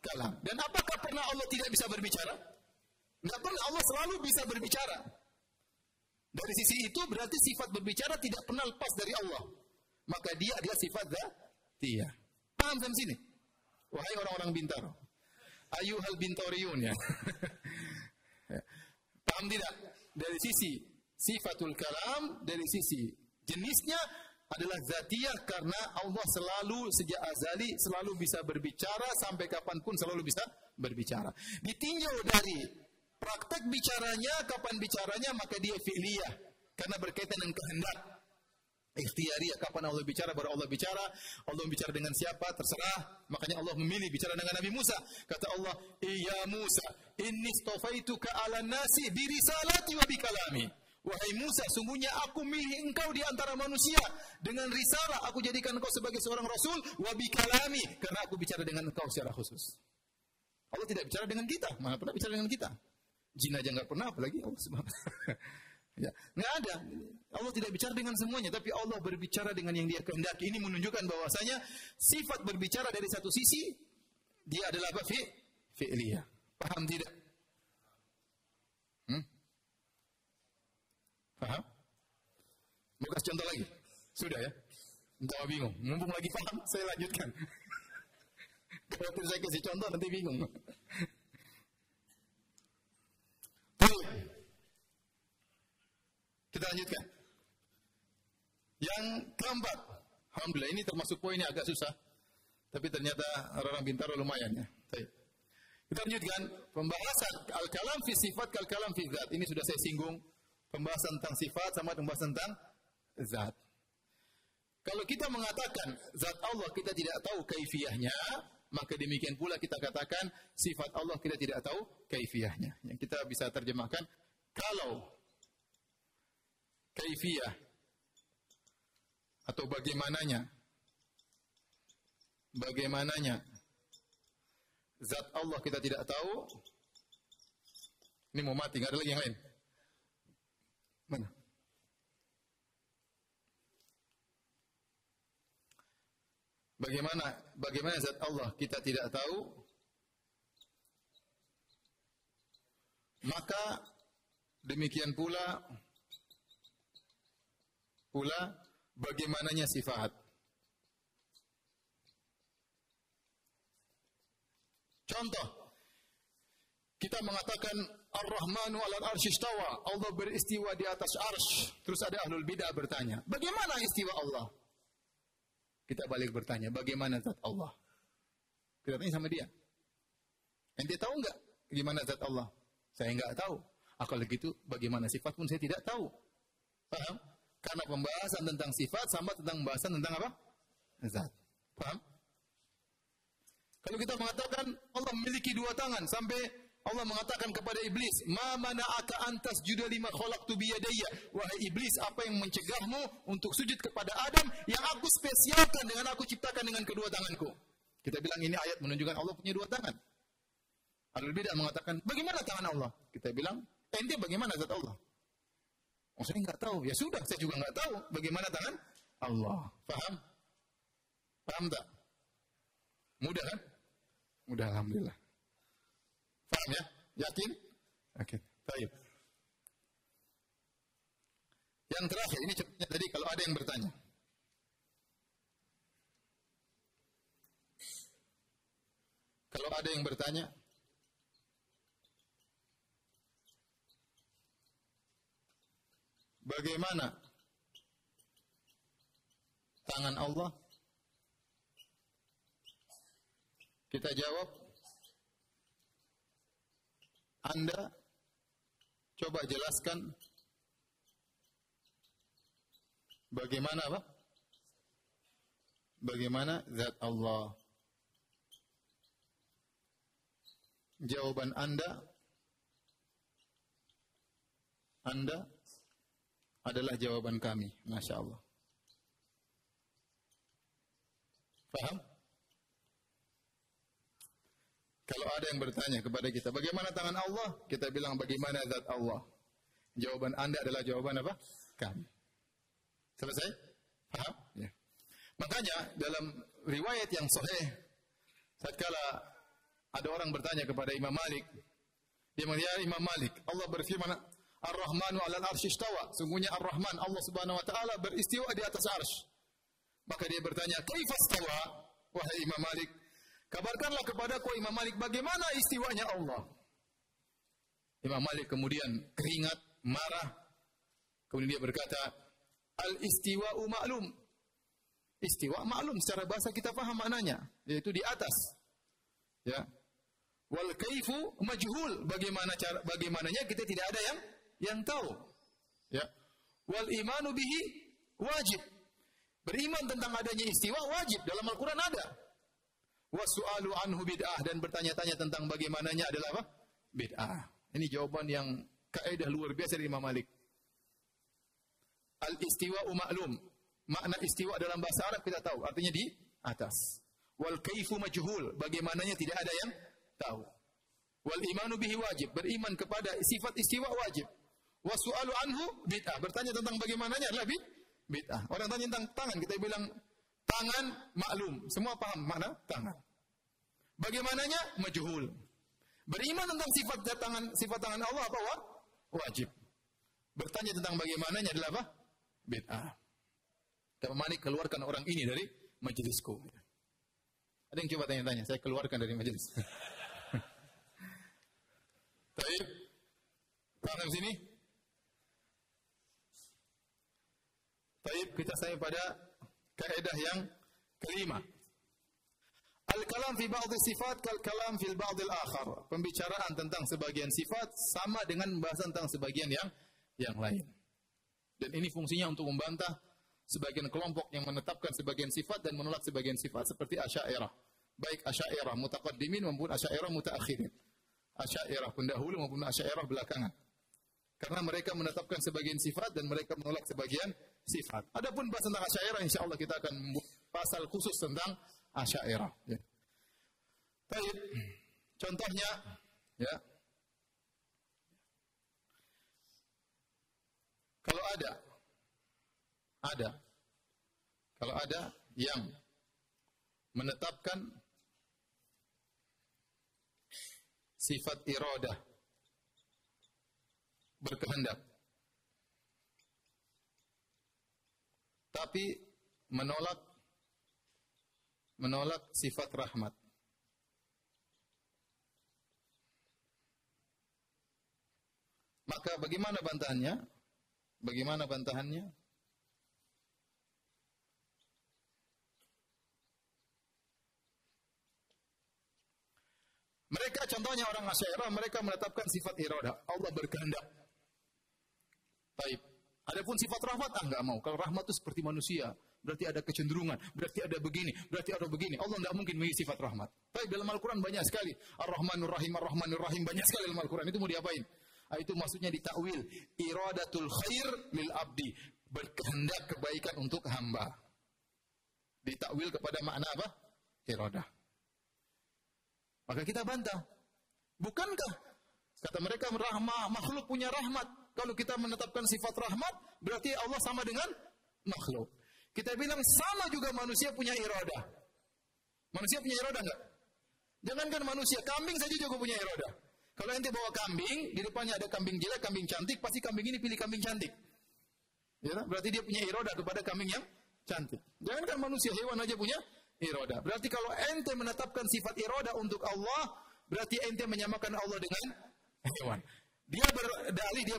kalam. Dan apakah pernah Allah tidak bisa berbicara? Tidak pernah Allah selalu bisa berbicara. Dari sisi itu berarti sifat berbicara tidak pernah lepas dari Allah. Maka dia adalah sifat dia. Paham sampai sini? Wahai orang-orang Bintaro. Ayuhal Bintoriun ya. Paham tidak? Dari sisi sifatul kalam, dari sisi jenisnya adalah zatiyah karena Allah selalu sejak azali selalu bisa berbicara sampai kapan pun selalu bisa berbicara. Ditinjau dari praktek bicaranya, kapan bicaranya maka dia fi'liyah karena berkaitan dengan kehendak. Ikhtiariyah kapan Allah bicara baru Allah bicara. Allah bicara dengan siapa terserah. Makanya Allah memilih bicara dengan Nabi Musa. Kata Allah, "Ya Musa, inni stofaituka 'ala nasi bi risalati wa bi kalami." Wahai Musa, sungguhnya aku milih engkau di antara manusia dengan risalah. Aku jadikan engkau sebagai seorang rasul wabi kalami karena aku bicara dengan engkau secara khusus. Allah tidak bicara dengan kita, mana pernah bicara dengan kita. Jin aja nggak pernah, apalagi Allah subhanahu Ya, nggak ada. Allah tidak bicara dengan semuanya, tapi Allah berbicara dengan yang Dia kehendaki. Ini menunjukkan bahwasanya sifat berbicara dari satu sisi dia adalah apa? Fi fi'liyah. Paham tidak? Hmm? Paham? Mau kasih contoh lagi? Sudah ya? Entah bingung. Mumpung lagi paham, saya lanjutkan. Kalau saya kasih contoh nanti bingung. Kita lanjutkan. Yang keempat, Alhamdulillah ini termasuk poinnya agak susah. Tapi ternyata orang-orang pintar lumayan ya. Kita lanjutkan pembahasan al-kalam fi sifat kal-kalam fi zat. Ini sudah saya singgung Pembahasan tentang sifat sama pembahasan tentang zat. Kalau kita mengatakan zat Allah kita tidak tahu kaifiahnya, maka demikian pula kita katakan sifat Allah kita tidak tahu kaifiahnya. Yang kita bisa terjemahkan kalau kaifiah atau bagaimananya bagaimananya zat Allah kita tidak tahu ini mau mati nggak ada lagi yang lain Mana? Bagaimana bagaimana zat Allah kita tidak tahu maka demikian pula pula bagaimananya sifat Contoh kita mengatakan Ar-Rahmanu 'alal. Allah beristiwa di atas arsy. Terus ada ahlul bidah bertanya, bagaimana istiwa Allah? Kita balik bertanya, bagaimana zat Allah? Kita tanya sama dia. Ente tahu enggak gimana zat Allah? Saya enggak tahu. Kalau gitu bagaimana sifat pun saya tidak tahu. Paham? Karena pembahasan tentang sifat sama tentang pembahasan tentang apa? Zat. Paham? Kalau kita mengatakan Allah memiliki dua tangan sampai Allah mengatakan kepada iblis, "Ma mana'aka antas juda lima khalaqtu biyadayya?" Wahai iblis, apa yang mencegahmu untuk sujud kepada Adam yang aku spesialkan dengan aku ciptakan dengan kedua tanganku? Kita bilang ini ayat menunjukkan Allah punya dua tangan. Alul bidah mengatakan, "Bagaimana tangan Allah?" Kita bilang, "Ente bagaimana zat Allah?" Saya nggak tahu. Ya sudah, saya juga nggak tahu bagaimana tangan Allah. Paham? Paham tak? Mudah kan? Mudah, alhamdulillah. Paham ya? Yakin? Oke. Okay. Baik. Yang terakhir, ini cepatnya tadi kalau ada yang bertanya. Kalau ada yang bertanya, bagaimana tangan Allah? Kita jawab, anda coba jelaskan bagaimana apa? Bagaimana zat Allah? Jawaban Anda Anda adalah jawaban kami. Masya Allah. Faham? Kalau ada yang bertanya kepada kita, bagaimana tangan Allah? Kita bilang bagaimana zat Allah. Jawaban Anda adalah jawaban apa? Kami. Selesai? Paham? Ya. Makanya dalam riwayat yang sahih tatkala ada orang bertanya kepada Imam Malik dia mengatakan Imam Malik Allah berfirman Ar-Rahmanu 'alal arsy istawa sungguhnya Ar-Rahman Allah Subhanahu wa taala beristiwa di atas arsy maka dia bertanya kaifa istawa wahai Imam Malik kabarkanlah kepadaku Imam Malik bagaimana istiwanya Allah Imam Malik kemudian keringat marah kemudian dia berkata al-istiwa'u ma'lum Istiwa maklum secara bahasa kita paham maknanya, yaitu di atas. Ya. Wal kaifu majhul, bagaimana cara bagaimananya kita tidak ada yang yang tahu. Ya. Wal imanu bihi wajib. Beriman tentang adanya istiwa wajib dalam Al-Qur'an ada. Wasu'alu anhu bid'ah dan bertanya-tanya tentang bagaimananya adalah apa? Bid'ah. Ini jawaban yang kaidah luar biasa dari Imam Malik. Al-istiwa'u ma'lum makna istiwa dalam bahasa Arab kita tahu, artinya di atas. Wal kaifu majhul, bagaimananya tidak ada yang tahu. Wal imanu bihi wajib, beriman kepada sifat istiwa wajib. Wasu'alu anhu bid'ah, bertanya tentang bagaimananya adalah bid'ah. Orang tanya tentang tangan, kita bilang tangan maklum, semua paham makna tangan. Bagaimananya majhul. Beriman tentang sifat tangan sifat tangan Allah apa wajib. Bertanya tentang bagaimananya adalah apa? Bid'ah. Kata Malik keluarkan orang ini dari majelisku. Ada yang coba tanya-tanya, saya keluarkan dari majelis. Baik. Paham sini? Baik, kita sampai pada kaidah yang kelima. Al-kalam fi ba'd sifat kal kalam fil ba'd al-akhar. Pembicaraan tentang sebagian sifat sama dengan pembahasan tentang sebagian yang yang lain. Dan ini fungsinya untuk membantah sebagian kelompok yang menetapkan sebagian sifat dan menolak sebagian sifat seperti Asy'ariyah. Baik Asy'ariyah mutaqaddimin maupun Asy'ariyah mutaakhirin. Asy'ariyah pendahulu maupun Asy'ariyah belakangan. Karena mereka menetapkan sebagian sifat dan mereka menolak sebagian sifat. Adapun bahas tentang Asy'ariyah insyaallah kita akan pasal khusus tentang Asy'ariyah ya. Baik. Contohnya ya. Kalau ada ada. Kalau ada yang menetapkan sifat iradah berkehendak tapi menolak menolak sifat rahmat maka bagaimana bantahannya bagaimana bantahannya Mereka contohnya orang Asy'ariyah, mereka menetapkan sifat iradah. Allah berkehendak. Baik. Adapun sifat rahmat ah enggak mau. Kalau rahmat itu seperti manusia, berarti ada kecenderungan, berarti ada begini, berarti ada begini. Allah enggak mungkin memiliki sifat rahmat. Baik dalam Al-Qur'an banyak sekali. Ar-Rahmanur Rahim, Ar-Rahmanur Rahim banyak sekali dalam Al-Qur'an. Itu mau diapain? Ah, itu maksudnya ditakwil iradatul khair lil abdi, berkehendak kebaikan untuk hamba. Ditakwil kepada makna apa? Iradah. Maka kita bantah. Bukankah kata mereka rahmah makhluk punya rahmat? Kalau kita menetapkan sifat rahmat, berarti Allah sama dengan makhluk. Kita bilang sama juga manusia punya iradah. Manusia punya iradah enggak? Jangankan manusia, kambing saja juga punya iradah. Kalau ente bawa kambing, di depannya ada kambing jelek, kambing cantik, pasti kambing ini pilih kambing cantik. Ya, berarti dia punya iradah kepada kambing yang cantik. Jangankan manusia, hewan aja punya iroda. Berarti kalau ente menetapkan sifat iroda untuk Allah, berarti ente menyamakan Allah dengan hewan. Dia berdalih, dia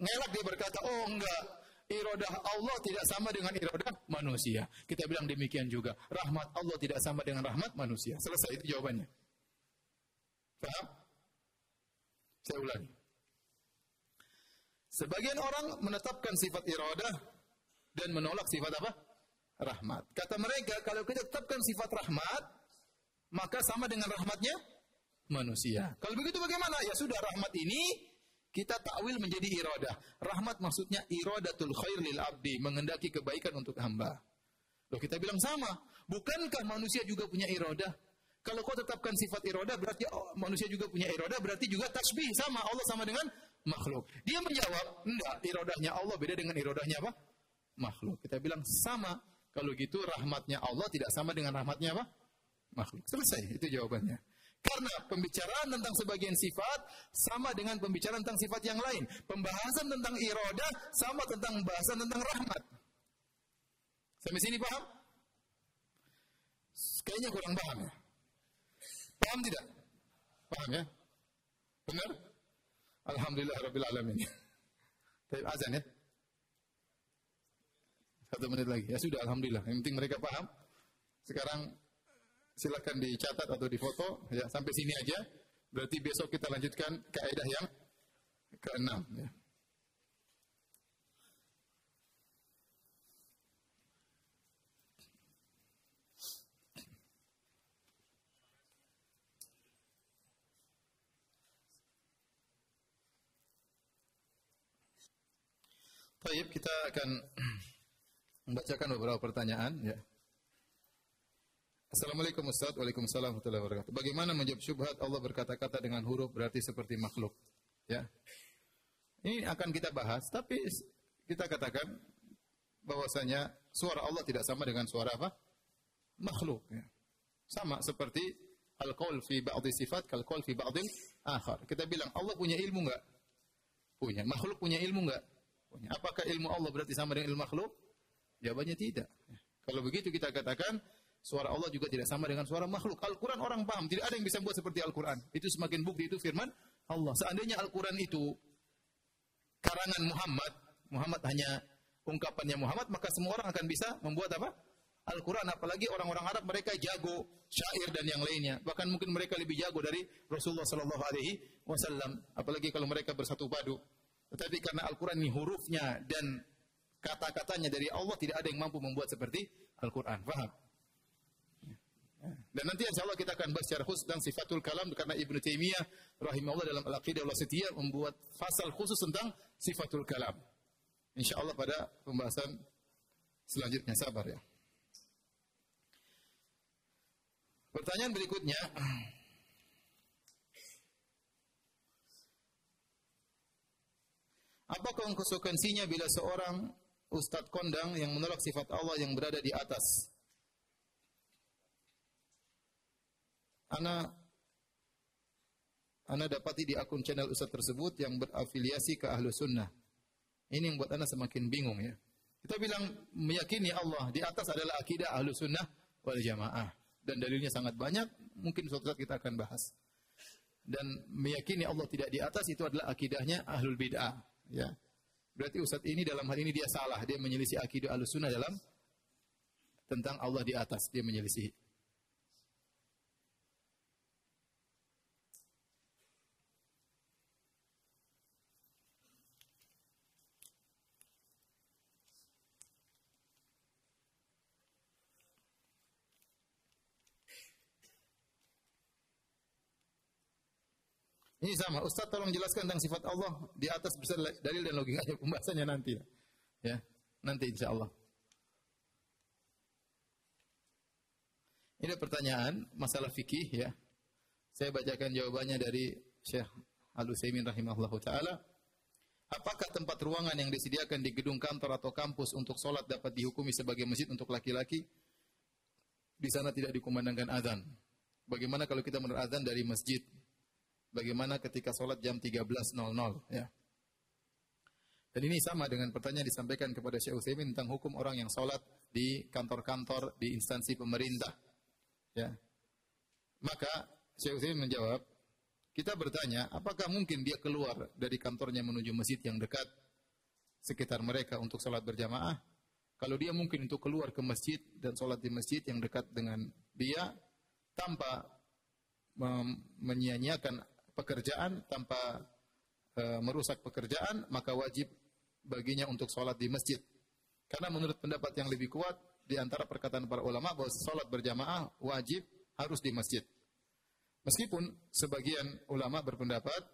ngelak, dia berkata, oh enggak, irodah Allah tidak sama dengan irodah manusia. Kita bilang demikian juga. Rahmat Allah tidak sama dengan rahmat manusia. Selesai itu jawabannya. Paham? Saya ulangi. Sebagian orang menetapkan sifat irodah dan menolak sifat apa? rahmat. Kata mereka, kalau kita tetapkan sifat rahmat, maka sama dengan rahmatnya manusia. Kalau begitu bagaimana? Ya sudah, rahmat ini kita takwil menjadi iradah. Rahmat maksudnya iradatul khair lil abdi, mengendaki kebaikan untuk hamba. Loh kita bilang sama. Bukankah manusia juga punya iradah? Kalau kau tetapkan sifat iradah berarti oh, manusia juga punya iradah, berarti juga tasbih sama Allah sama dengan makhluk. Dia menjawab, enggak, iradahnya Allah beda dengan iradahnya apa? Makhluk. Kita bilang sama Kalau gitu rahmatnya Allah tidak sama dengan rahmatnya apa? Makhluk. Selesai, itu jawabannya. Karena pembicaraan tentang sebagian sifat sama dengan pembicaraan tentang sifat yang lain. Pembahasan tentang iroda sama tentang pembahasan tentang rahmat. Sampai sini paham? Kayaknya kurang paham ya. Paham tidak? Paham ya? Benar? Alhamdulillah Rabbil Alamin. Tapi azan ya? Satu menit lagi. Ya sudah, Alhamdulillah. Yang penting mereka paham. Sekarang silakan dicatat atau difoto. Ya, sampai sini aja. Berarti besok kita lanjutkan kaidah yang keenam. Ya. Baik, kita akan membacakan beberapa pertanyaan ya. Assalamualaikum Ustaz, Waalaikumsalam warahmatullahi wabarakatuh. Bagaimana menjawab syubhat Allah berkata-kata dengan huruf berarti seperti makhluk? Ya. Ini akan kita bahas, tapi kita katakan bahwasanya suara Allah tidak sama dengan suara apa? Makhluk. Ya. Sama seperti al-qaul fi ba'dhi sifat kal qaul fi ba'dhi akhar. Kita bilang Allah punya ilmu enggak? Punya. Makhluk punya ilmu enggak? Punya. Apakah ilmu Allah berarti sama dengan ilmu makhluk? Jawabannya tidak. Kalau begitu kita katakan suara Allah juga tidak sama dengan suara makhluk. Al-Quran orang paham, tidak ada yang bisa buat seperti Al-Quran. Itu semakin bukti itu firman Allah. Seandainya Al-Quran itu karangan Muhammad, Muhammad hanya ungkapannya Muhammad, maka semua orang akan bisa membuat apa? Al-Quran, apalagi orang-orang Arab mereka jago syair dan yang lainnya. Bahkan mungkin mereka lebih jago dari Rasulullah Sallallahu Alaihi Wasallam. Apalagi kalau mereka bersatu padu. Tetapi karena Al-Quran ini hurufnya dan kata-katanya dari Allah tidak ada yang mampu membuat seperti Al-Quran. Faham? Dan nanti insya Allah kita akan bahas secara khusus tentang sifatul kalam karena Ibnu Taimiyah rahimahullah dalam Al-Aqidah Setia membuat fasal khusus tentang sifatul kalam. Insya Allah pada pembahasan selanjutnya sabar ya. Pertanyaan berikutnya, Apakah konsekuensinya bila seorang ustadz kondang yang menolak sifat Allah yang berada di atas? Ana Ana dapati di akun channel ustadz tersebut yang berafiliasi ke ahlu sunnah. Ini yang buat Ana semakin bingung ya. Kita bilang meyakini Allah di atas adalah akidah ahlu sunnah wal jamaah. Dan dalilnya sangat banyak, mungkin suatu saat kita akan bahas. Dan meyakini Allah tidak di atas itu adalah akidahnya ahlul bid'ah. Ya. Berarti Ustaz ini dalam hal ini dia salah. Dia menyelisih akidah al-sunnah dalam tentang Allah di atas. Dia menyelisih. Ini sama. Ustaz tolong jelaskan tentang sifat Allah di atas bisa dalil dan logikanya pembahasannya nanti. Ya, nanti insya Allah. Ini pertanyaan masalah fikih ya. Saya bacakan jawabannya dari Syekh Al-Utsaimin rahimahullah taala. Apakah tempat ruangan yang disediakan di gedung kantor atau kampus untuk sholat dapat dihukumi sebagai masjid untuk laki-laki? Di sana tidak dikumandangkan azan. Bagaimana kalau kita menurut azan dari masjid? Bagaimana ketika sholat jam 13.00 ya. Dan ini sama dengan pertanyaan disampaikan kepada Syekh Utsaimin tentang hukum orang yang sholat di kantor-kantor di instansi pemerintah. Ya. Maka Syekh Utsaimin menjawab, kita bertanya, apakah mungkin dia keluar dari kantornya menuju masjid yang dekat sekitar mereka untuk sholat berjamaah? Kalau dia mungkin untuk keluar ke masjid dan sholat di masjid yang dekat dengan dia tanpa menyia-nyiakan pekerjaan tanpa e, merusak pekerjaan, maka wajib baginya untuk sholat di masjid. Karena menurut pendapat yang lebih kuat, di antara perkataan para ulama bahwa sholat berjamaah wajib harus di masjid. Meskipun sebagian ulama berpendapat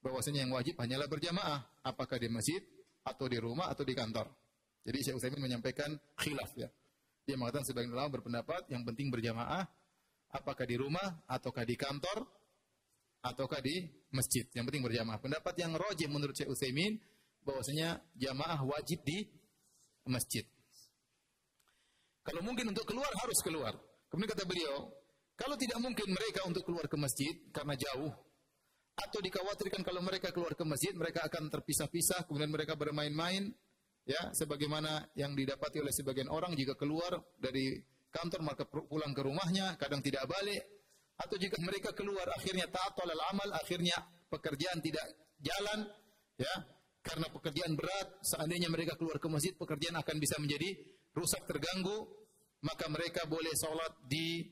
bahwasanya yang wajib hanyalah berjamaah, apakah di masjid atau di rumah atau di kantor. Jadi Syekh Utsaimin menyampaikan khilaf ya. Dia mengatakan sebagian ulama berpendapat yang penting berjamaah apakah di rumah ataukah di kantor ataukah di masjid. Yang penting berjamaah. Pendapat yang rojih menurut Syekh Utsaimin bahwasanya jamaah wajib di masjid. Kalau mungkin untuk keluar harus keluar. Kemudian kata beliau, kalau tidak mungkin mereka untuk keluar ke masjid karena jauh atau dikhawatirkan kalau mereka keluar ke masjid mereka akan terpisah-pisah kemudian mereka bermain-main ya sebagaimana yang didapati oleh sebagian orang jika keluar dari kantor maka pulang ke rumahnya kadang tidak balik atau jika mereka keluar akhirnya taat oleh amal akhirnya pekerjaan tidak jalan ya karena pekerjaan berat seandainya mereka keluar ke masjid pekerjaan akan bisa menjadi rusak terganggu, maka mereka boleh sholat di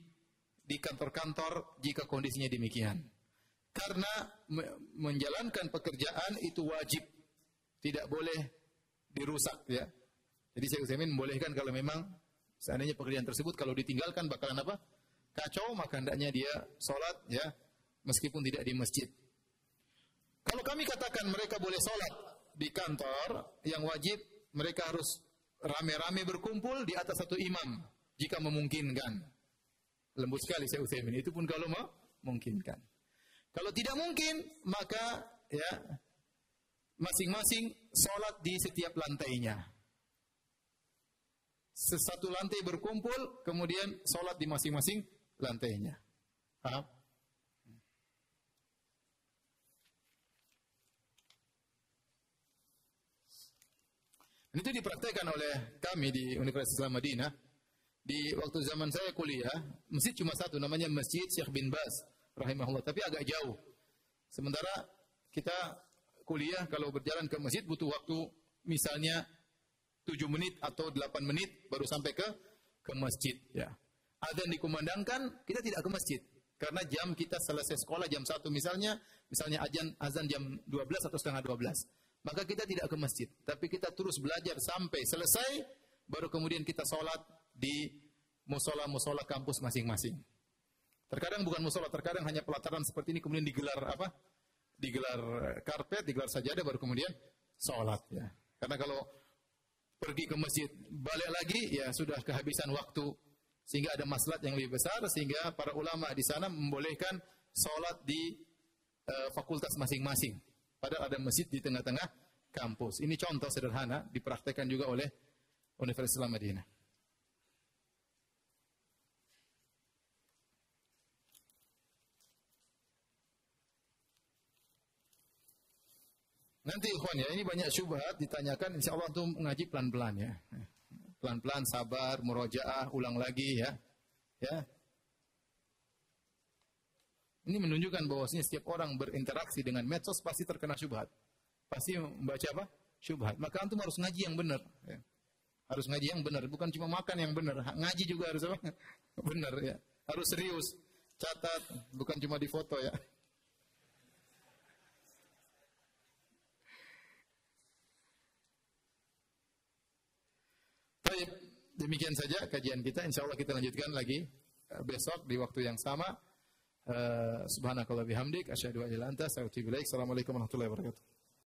di kantor-kantor jika kondisinya demikian. Karena menjalankan pekerjaan itu wajib, tidak boleh dirusak ya. Jadi saya Utsaimin membolehkan kalau memang seandainya pekerjaan tersebut kalau ditinggalkan bakalan apa? Kacau maka hendaknya dia sholat ya meskipun tidak di masjid. Kalau kami katakan mereka boleh sholat di kantor, yang wajib mereka harus rame-rame berkumpul di atas satu imam jika memungkinkan. Lembut sekali saya Utsaimin. Itu pun kalau memungkinkan. Kalau tidak mungkin, maka ya masing-masing sholat di setiap lantainya. Sesatu lantai berkumpul, kemudian sholat di masing-masing lantainya. Paham? Dan itu dipraktekkan oleh kami di Universitas Islam Madinah. Di waktu zaman saya kuliah, masjid cuma satu, namanya Masjid Syekh bin Bas, rahimahullah, tapi agak jauh. Sementara kita kuliah kalau berjalan ke masjid butuh waktu misalnya 7 menit atau 8 menit baru sampai ke ke masjid ya. Azan dikumandangkan, kita tidak ke masjid karena jam kita selesai sekolah jam 1 misalnya, misalnya azan azan jam 12 atau setengah 12 maka kita tidak ke masjid, tapi kita terus belajar sampai selesai, baru kemudian kita sholat di musola-musola kampus masing-masing. Terkadang bukan musola, terkadang hanya pelataran seperti ini kemudian digelar apa? Digelar karpet, digelar sajadah, baru kemudian sholat. Ya. Karena kalau pergi ke masjid balik lagi, ya sudah kehabisan waktu sehingga ada maslahat yang lebih besar sehingga para ulama di sana membolehkan sholat di uh, fakultas masing-masing. Padahal ada masjid di tengah-tengah kampus. Ini contoh sederhana dipraktekkan juga oleh Universitas Madinah. Nanti ikhwan ya, ini banyak syubhat ditanyakan insya Allah untuk mengaji pelan-pelan ya. Pelan-pelan, sabar, murojaah, ulang lagi ya. Ya, ini menunjukkan bahwasanya setiap orang berinteraksi dengan medsos pasti terkena syubhat. Pasti membaca apa? Syubhat. Maka antum harus ngaji yang benar. Ya. Harus ngaji yang benar, bukan cuma makan yang benar. Ngaji juga harus apa? benar ya. Harus serius. Catat, bukan cuma di foto ya. Baik, demikian saja kajian kita. Insya Allah kita lanjutkan lagi eh, besok di waktu yang sama. Uh, subhanakallah bihamdik asyhadu an la ilaha illa anta. Assalamualaikum warahmatullahi wabarakatuh.